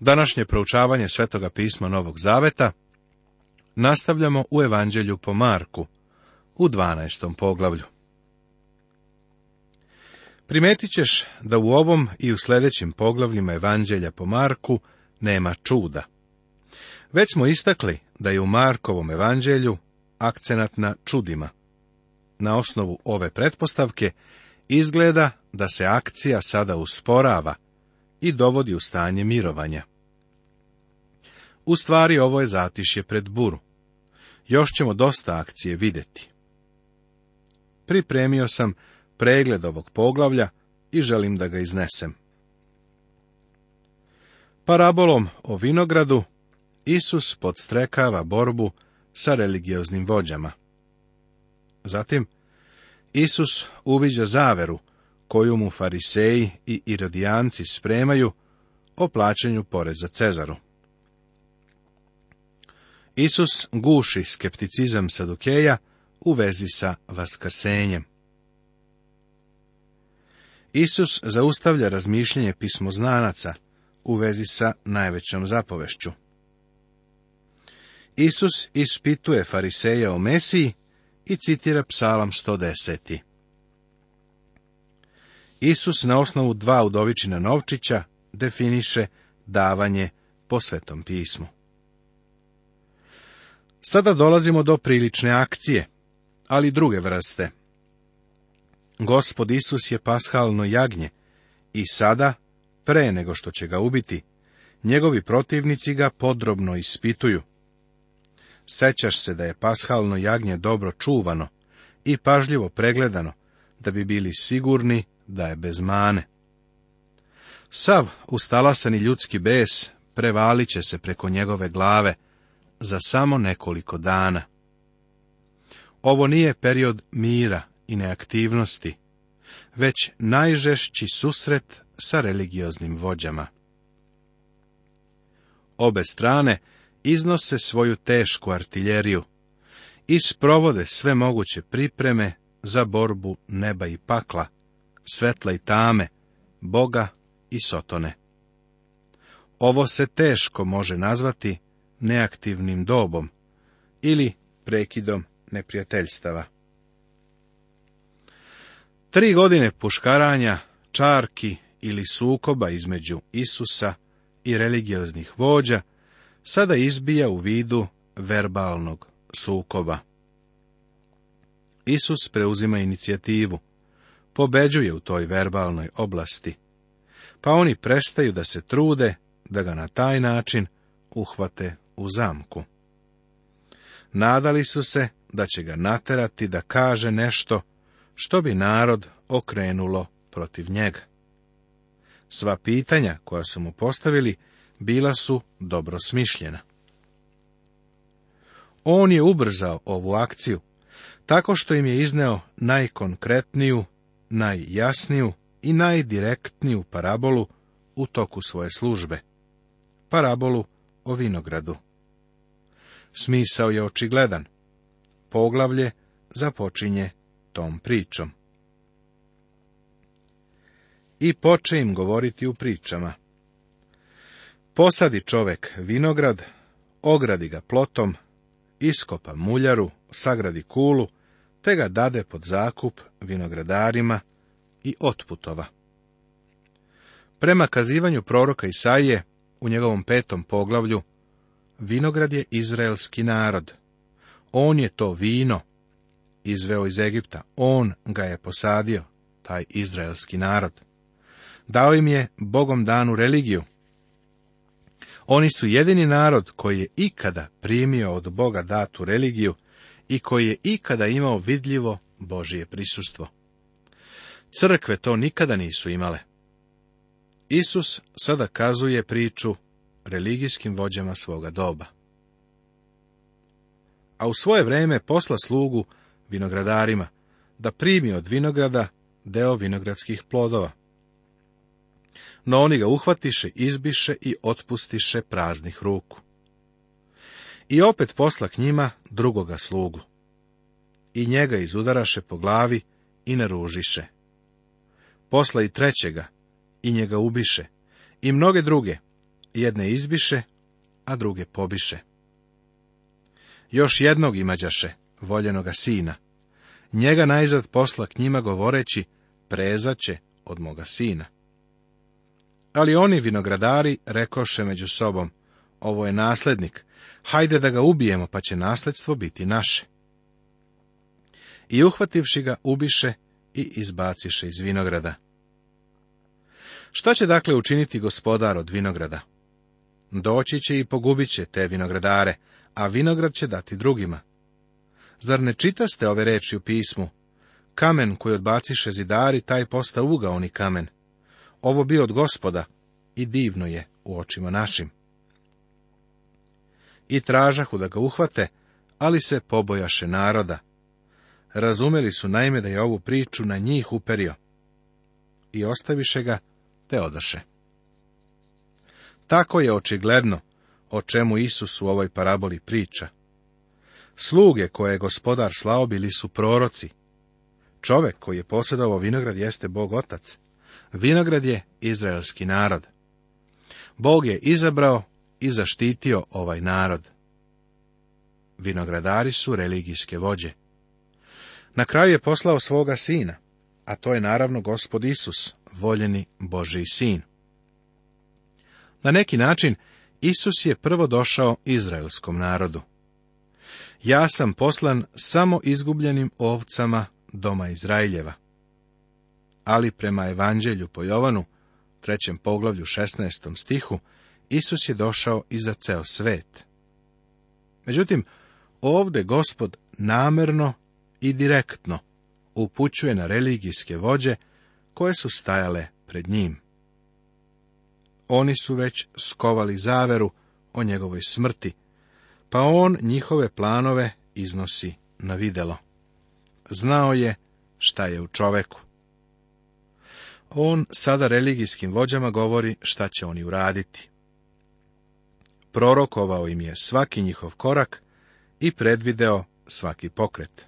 Današnje proučavanje Svetoga pisma Novog Zaveta nastavljamo u Evanđelju po Marku, u 12. poglavlju. Primetit ćeš da u ovom i u sljedećim poglavljima Evanđelja po Marku nema čuda. Već smo istakli da je u Markovom Evanđelju akcenat na čudima. Na osnovu ove pretpostavke izgleda da se akcija sada usporava – i dovodi u stanje mirovanja. U stvari ovo je zatišje pred buru. Još ćemo dosta akcije vidjeti. Pripremio sam pregled ovog poglavlja i želim da ga iznesem. Parabolom o vinogradu Isus podstrekava borbu sa religioznim vođama. Zatim, Isus uviđa zaveru koju mu fariseji i irodijanci spremaju o plaćanju poreza Cezaru. Isus guši skepticizam Sadukeja u vezi sa vaskrsenjem. Isus zaustavlja razmišljanje pismoznanaca u vezi sa najvećom zapovešću. Isus ispituje fariseja o Mesiji i citira psalam 110. Isus na osnovu dva udovičina novčića definiše davanje po svetom pismu. Sada dolazimo do prilične akcije, ali druge vrste. Gospod Isus je pashalno jagnje i sada, pre nego što će ga ubiti, njegovi protivnici ga podrobno ispituju. Sećaš se da je pashalno jagnje dobro čuvano i pažljivo pregledano, da bi bili sigurni da je bez mane. Sav ustalasani ljudski bes prevalit će se preko njegove glave za samo nekoliko dana. Ovo nije period mira i neaktivnosti, već najžešći susret sa religioznim vođama. Obe strane iznose svoju tešku artiljeriju i sprovode sve moguće pripreme za borbu neba i pakla, svetla i tame, Boga i Sotone. Ovo se teško može nazvati neaktivnim dobom ili prekidom neprijateljstava. Tri godine puškaranja, čarki ili sukoba između Isusa i religioznih vođa sada izbija u vidu verbalnog sukoba. Isus preuzima inicijativu pobeđuje u toj verbalnoj oblasti, pa oni prestaju da se trude da ga na taj način uhvate u zamku. Nadali su se da će ga naterati da kaže nešto što bi narod okrenulo protiv njega. Sva pitanja koja su mu postavili bila su dobro smišljena. On je ubrzao ovu akciju, tako što im je izneo najkonkretniju najjasniju i najdirektniju parabolu u toku svoje službe. Parabolu o vinogradu. Smisao je očigledan. Poglavlje započinje tom pričom. I poče im govoriti u pričama. Posadi čovek vinograd, ogradi ga plotom, iskopa muljaru, sagradi kulu te ga dade pod zakup vinogradarima i otputova. Prema kazivanju proroka Isaije, u njegovom petom poglavlju, vinograd je izraelski narod. On je to vino izveo iz Egipta, on ga je posadio, taj izraelski narod. Dao im je Bogom danu religiju. Oni su jedini narod koji je ikada primio od Boga datu religiju i koji je ikada imao vidljivo Božije prisustvo. Crkve to nikada nisu imale. Isus sada kazuje priču religijskim vođama svoga doba. A u svoje vrijeme posla slugu vinogradarima, da primi od vinograda deo vinogradskih plodova. No oni ga uhvatiše, izbiše i otpustiše praznih ruku. I opet posla k njima drugoga slugu. I njega izudaraše po glavi i naružiše. Posla i trećega, i njega ubiše, i mnoge druge, jedne izbiše, a druge pobiše. Još jednog imađaše, voljenoga sina. Njega najzad posla k njima govoreći, prezaće od moga sina. Ali oni vinogradari rekoše među sobom, ovo je naslednik, hajde da ga ubijemo, pa će nasledstvo biti naše. I uhvativši ga, ubiše i izbaciše iz vinograda. Šta će dakle učiniti gospodar od vinograda? Doći će i pogubit će te vinogradare, a vinograd će dati drugima. Zar ne čitaste ove reči u pismu? Kamen koji odbaciše zidari, taj posta ugaoni kamen. Ovo bi od gospoda i divno je u očima našim i tražahu da ga uhvate, ali se pobojaše naroda. Razumeli su naime da je ovu priču na njih uperio. I ostaviše ga, te odaše. Tako je očigledno o čemu Isus u ovoj paraboli priča. Sluge koje je gospodar slao bili su proroci. Čovek koji je posjedovao vinograd jeste Bog Otac. Vinograd je izraelski narod. Bog je izabrao i zaštitio ovaj narod. Vinogradari su religijske vođe. Na kraju je poslao svoga sina, a to je naravno gospod Isus, voljeni Boži sin. Na neki način, Isus je prvo došao izraelskom narodu. Ja sam poslan samo izgubljenim ovcama doma Izraeljeva. Ali prema evanđelju po Jovanu, trećem poglavlju 16. stihu, Isus je došao i za ceo svet. Međutim, ovde gospod namerno i direktno upućuje na religijske vođe koje su stajale pred njim. Oni su već skovali zaveru o njegovoj smrti, pa on njihove planove iznosi na videlo. Znao je šta je u čoveku. On sada religijskim vođama govori šta će oni uraditi prorokovao im je svaki njihov korak i predvideo svaki pokret.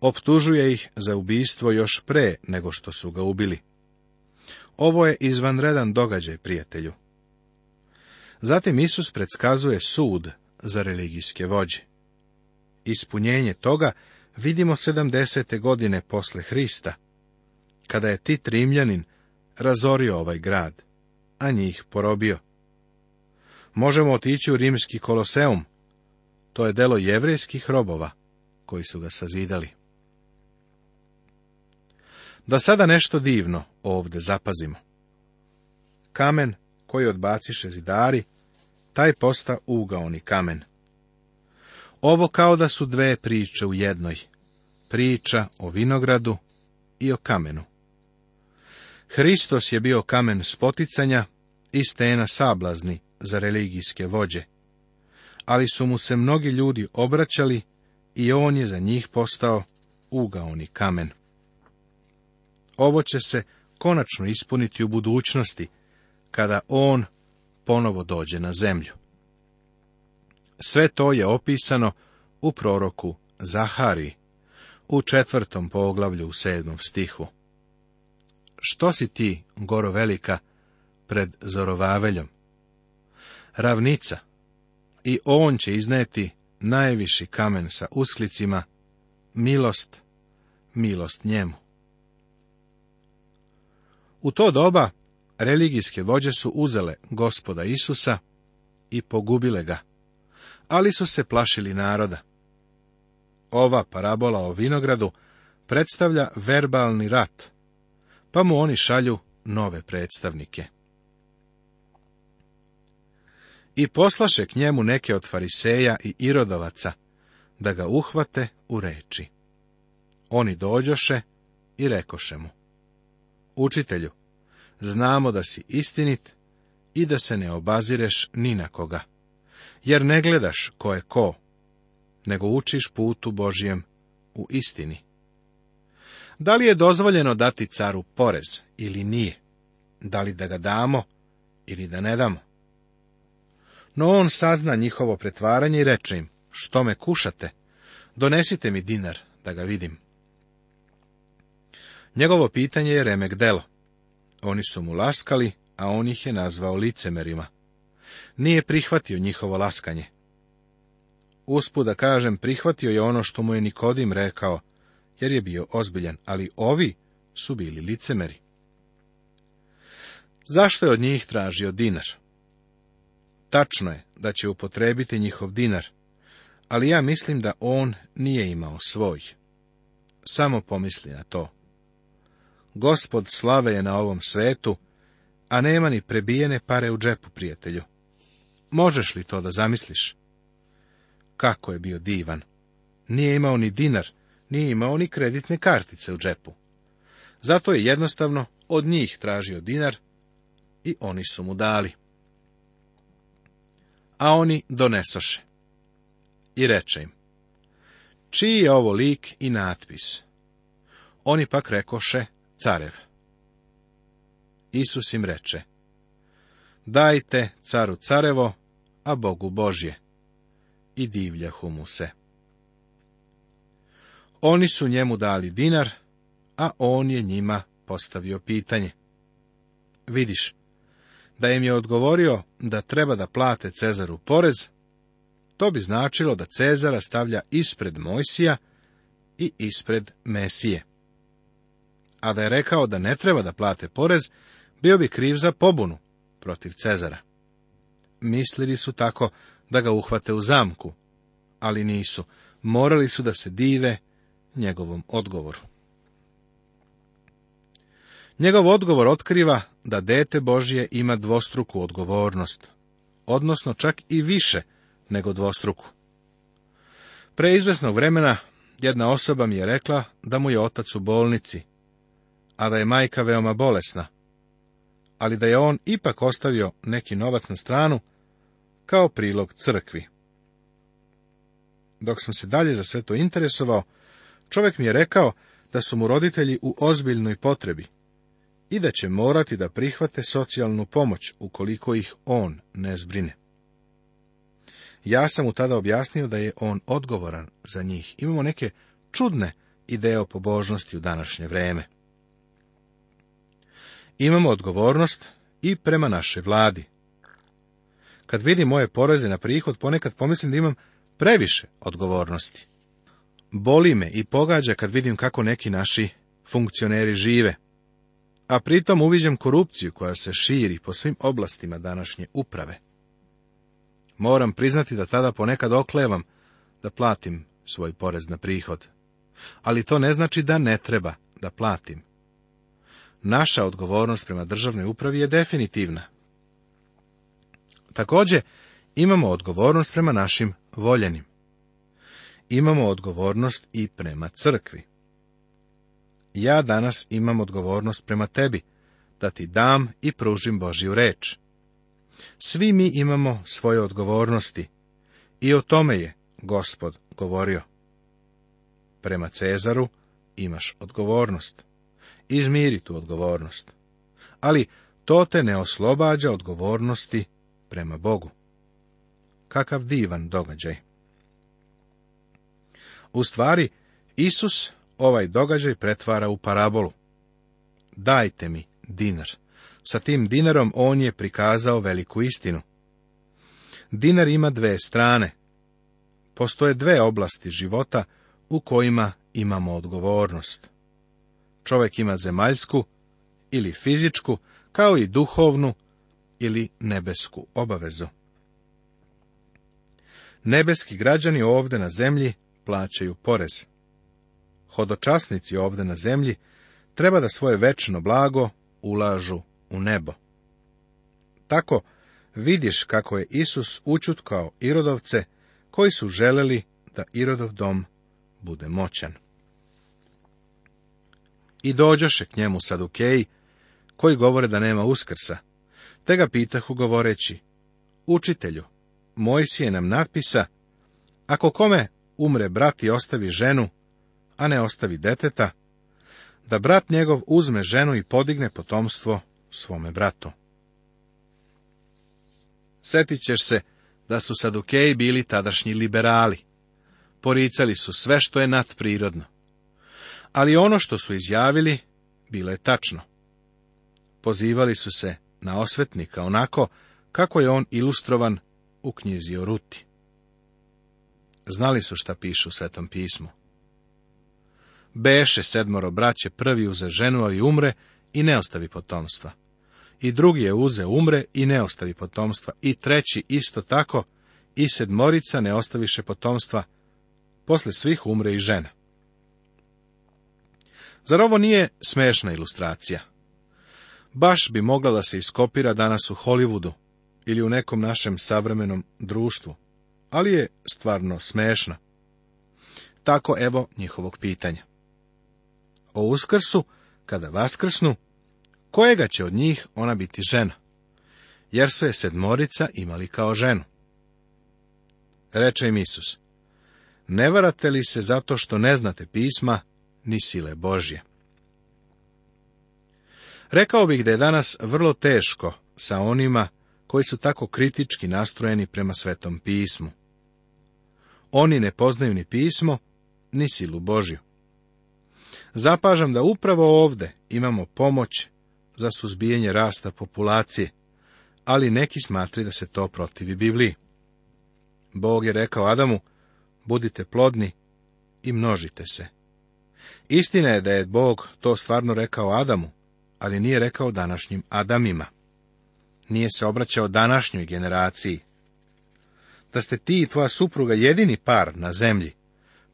Optužuje ih za ubijstvo još pre nego što su ga ubili. Ovo je izvanredan događaj, prijatelju. Zatim Isus predskazuje sud za religijske vođe. Ispunjenje toga vidimo 70. godine posle Hrista, kada je Tit Rimljanin razorio ovaj grad, a njih porobio možemo otići u rimski koloseum. To je delo jevrijskih robova koji su ga sazidali. Da sada nešto divno ovdje zapazimo. Kamen koji odbaciše zidari, taj posta ugaoni kamen. Ovo kao da su dve priče u jednoj. Priča o vinogradu i o kamenu. Hristos je bio kamen spoticanja i stena sablazni za religijske vođe. Ali su mu se mnogi ljudi obraćali i on je za njih postao ugaoni kamen. Ovo će se konačno ispuniti u budućnosti, kada on ponovo dođe na zemlju. Sve to je opisano u proroku Zahari, u četvrtom poglavlju u sedmom stihu. Što si ti, goro velika, pred zorovaveljom? ravnica. I on će izneti najviši kamen sa usklicima, milost, milost njemu. U to doba religijske vođe su uzele gospoda Isusa i pogubile ga, ali su se plašili naroda. Ova parabola o vinogradu predstavlja verbalni rat, pa mu oni šalju nove predstavnike i poslaše k njemu neke od fariseja i irodovaca, da ga uhvate u reči. Oni dođoše i rekoše mu, Učitelju, znamo da si istinit i da se ne obazireš ni na koga, jer ne gledaš ko je ko, nego učiš putu Božijem u istini. Da li je dozvoljeno dati caru porez ili nije? Da li da ga damo ili da ne damo? No on sazna njihovo pretvaranje i reče im, što me kušate? Donesite mi dinar, da ga vidim. Njegovo pitanje je remek delo. Oni su mu laskali, a on ih je nazvao licemerima. Nije prihvatio njihovo laskanje. Usput da kažem, prihvatio je ono što mu je Nikodim rekao, jer je bio ozbiljan, ali ovi su bili licemeri. Zašto je od njih tražio dinar? Tačno je da će upotrebiti njihov dinar, ali ja mislim da on nije imao svoj. Samo pomisli na to. Gospod slave je na ovom svetu, a nema ni prebijene pare u džepu, prijatelju. Možeš li to da zamisliš? Kako je bio divan. Nije imao ni dinar, nije imao ni kreditne kartice u džepu. Zato je jednostavno od njih tražio dinar i oni su mu dali a oni donesoše. I reče im, čiji je ovo lik i natpis? Oni pak rekoše, carev. Isus im reče, dajte caru carevo, a Bogu Božje. I divljahu mu se. Oni su njemu dali dinar, a on je njima postavio pitanje. Vidiš, da im je odgovorio da treba da plate Cezaru porez, to bi značilo da Cezara stavlja ispred Mojsija i ispred Mesije. A da je rekao da ne treba da plate porez, bio bi kriv za pobunu protiv Cezara. Mislili su tako da ga uhvate u zamku, ali nisu. Morali su da se dive njegovom odgovoru. Njegov odgovor otkriva da dete Božje ima dvostruku odgovornost, odnosno čak i više nego dvostruku. Pre izvesnog vremena jedna osoba mi je rekla da mu je otac u bolnici, a da je majka veoma bolesna, ali da je on ipak ostavio neki novac na stranu kao prilog crkvi. Dok sam se dalje za sve to interesovao, čovjek mi je rekao da su mu roditelji u ozbiljnoj potrebi, i da će morati da prihvate socijalnu pomoć ukoliko ih on ne zbrine. Ja sam mu tada objasnio da je on odgovoran za njih. Imamo neke čudne ideje o pobožnosti u današnje vreme. Imamo odgovornost i prema našoj vladi. Kad vidim moje poreze na prihod, ponekad pomislim da imam previše odgovornosti. Boli me i pogađa kad vidim kako neki naši funkcioneri žive a pritom uviđem korupciju koja se širi po svim oblastima današnje uprave. Moram priznati da tada ponekad oklevam da platim svoj porez na prihod. Ali to ne znači da ne treba da platim. Naša odgovornost prema državnoj upravi je definitivna. Također, imamo odgovornost prema našim voljenim. Imamo odgovornost i prema crkvi ja danas imam odgovornost prema tebi, da ti dam i pružim Božju reč. Svi mi imamo svoje odgovornosti i o tome je gospod govorio. Prema Cezaru imaš odgovornost. Izmiri tu odgovornost. Ali to te ne oslobađa odgovornosti prema Bogu. Kakav divan događaj. U stvari, Isus ovaj događaj pretvara u parabolu. Dajte mi dinar. Sa tim dinarom on je prikazao veliku istinu. Dinar ima dve strane. Postoje dve oblasti života u kojima imamo odgovornost. Čovjek ima zemaljsku ili fizičku, kao i duhovnu ili nebesku obavezu. Nebeski građani ovdje na zemlji plaćaju porez hodočasnici ovde na zemlji treba da svoje večno blago ulažu u nebo. Tako vidiš kako je Isus učutkao Irodovce koji su želeli da Irodov dom bude moćan. I dođoše k njemu sadukeji, koji govore da nema uskrsa, te ga pitahu govoreći, učitelju, Mojsije nam natpisa, ako kome umre brat i ostavi ženu, a ne ostavi deteta, da brat njegov uzme ženu i podigne potomstvo svome bratu. Sjetit ćeš se da su Sadukeji bili tadašnji liberali. Poricali su sve što je nadprirodno. Ali ono što su izjavili, bilo je tačno. Pozivali su se na osvetnika onako kako je on ilustrovan u knjizi o Ruti. Znali su šta pišu u Svetom pismu. Beše sedmoro braće, prvi uze ženu ali umre i ne ostavi potomstva. I drugi je uze umre i ne ostavi potomstva. I treći isto tako i sedmorica ne ostaviše potomstva. Posle svih umre i žena. Zar ovo nije smešna ilustracija? Baš bi mogla da se iskopira danas u Hollywoodu ili u nekom našem savremenom društvu, ali je stvarno smešna. Tako evo njihovog pitanja o uskrsu, kada vaskrsnu, kojega će od njih ona biti žena? Jer su je sedmorica imali kao ženu. Reče im Isus, ne varate li se zato što ne znate pisma ni sile Božje? Rekao bih da je danas vrlo teško sa onima koji su tako kritički nastrojeni prema svetom pismu. Oni ne poznaju ni pismo, ni silu Božju zapažam da upravo ovde imamo pomoć za suzbijanje rasta populacije, ali neki smatri da se to protivi Bibliji. Bog je rekao Adamu, budite plodni i množite se. Istina je da je Bog to stvarno rekao Adamu, ali nije rekao današnjim Adamima. Nije se obraćao današnjoj generaciji. Da ste ti i tvoja supruga jedini par na zemlji,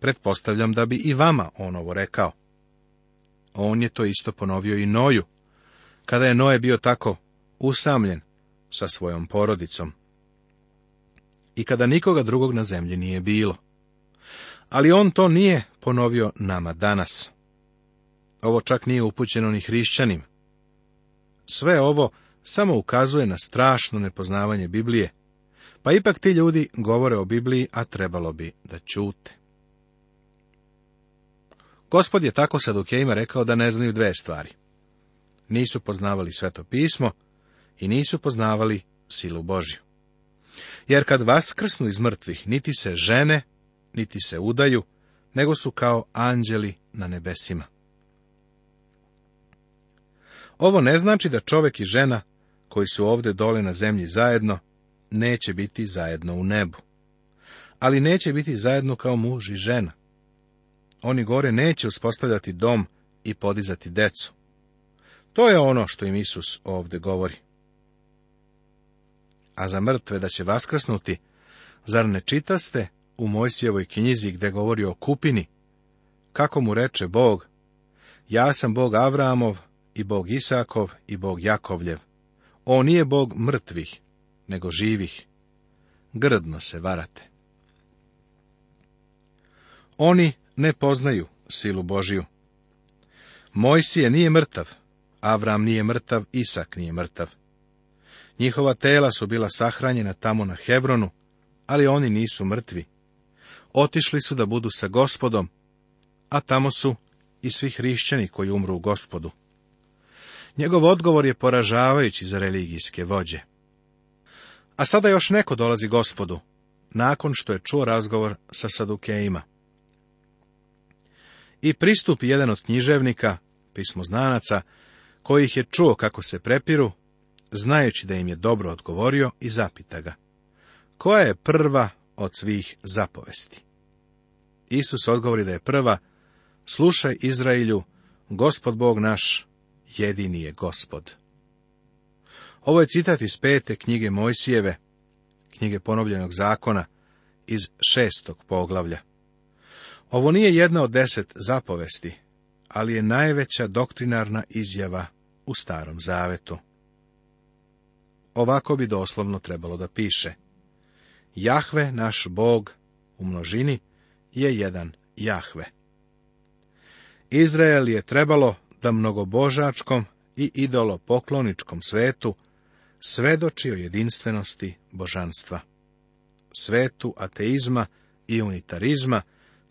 pretpostavljam da bi i vama on ovo rekao. On je to isto ponovio i Noju, kada je Noje bio tako usamljen sa svojom porodicom. I kada nikoga drugog na zemlji nije bilo. Ali on to nije ponovio nama danas. Ovo čak nije upućeno ni hrišćanim. Sve ovo samo ukazuje na strašno nepoznavanje Biblije, pa ipak ti ljudi govore o Bibliji, a trebalo bi da čute. Gospod je tako Sadukejima rekao da ne znaju dve stvari. Nisu poznavali sveto pismo i nisu poznavali silu Božju. Jer kad vas krsnu iz mrtvih, niti se žene, niti se udaju, nego su kao anđeli na nebesima. Ovo ne znači da čovek i žena, koji su ovdje dole na zemlji zajedno, neće biti zajedno u nebu. Ali neće biti zajedno kao muž i žena oni gore neće uspostavljati dom i podizati decu. To je ono što im Isus ovdje govori. A za mrtve da će vaskrsnuti, zar ne čitaste u Mojsijevoj knjizi gdje govori o kupini? Kako mu reče Bog? Ja sam Bog Avramov i Bog Isakov i Bog Jakovljev. On nije Bog mrtvih, nego živih. Grdno se varate. Oni ne poznaju silu Božiju. Mojsije nije mrtav, Avram nije mrtav, Isak nije mrtav. Njihova tela su bila sahranjena tamo na Hevronu, ali oni nisu mrtvi. Otišli su da budu sa gospodom, a tamo su i svi hrišćani koji umru u gospodu. Njegov odgovor je poražavajući za religijske vođe. A sada još neko dolazi gospodu, nakon što je čuo razgovor sa Sadukejima. I pristupi jedan od književnika, pismoznanaca, ih je čuo kako se prepiru, znajući da im je dobro odgovorio i zapita ga. Koja je prva od svih zapovesti? Isus odgovori da je prva, slušaj Izraelju, gospod Bog naš, jedini je gospod. Ovo je citat iz pete knjige Mojsijeve, knjige ponovljenog zakona, iz šestog poglavlja. Ovo nije jedna od deset zapovesti, ali je najveća doktrinarna izjava u Starom Zavetu. Ovako bi doslovno trebalo da piše. Jahve, naš Bog, u množini, je jedan Jahve. Izrael je trebalo da mnogobožačkom i idolopokloničkom svetu svedoči o jedinstvenosti božanstva. Svetu ateizma i unitarizma,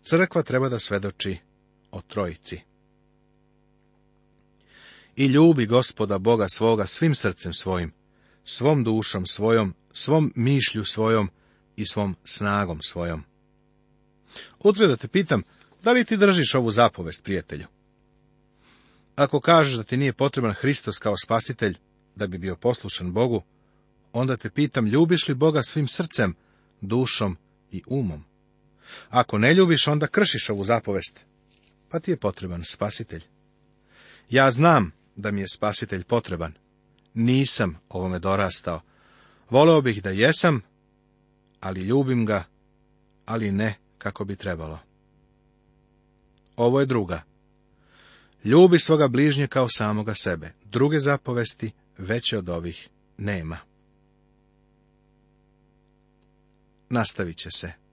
Crkva treba da svedoči o trojici. I ljubi gospoda Boga svoga svim srcem svojim, svom dušom svojom, svom mišlju svojom i svom snagom svojom. Utre da te pitam, da li ti držiš ovu zapovest, prijatelju? Ako kažeš da ti nije potreban Hristos kao spasitelj, da bi bio poslušan Bogu, onda te pitam, ljubiš li Boga svim srcem, dušom i umom? Ako ne ljubiš, onda kršiš ovu zapovest. Pa ti je potreban spasitelj. Ja znam da mi je spasitelj potreban. Nisam ovome dorastao. Voleo bih da jesam, ali ljubim ga, ali ne kako bi trebalo. Ovo je druga. Ljubi svoga bližnje kao samoga sebe. Druge zapovesti veće od ovih nema. Nastavit će se.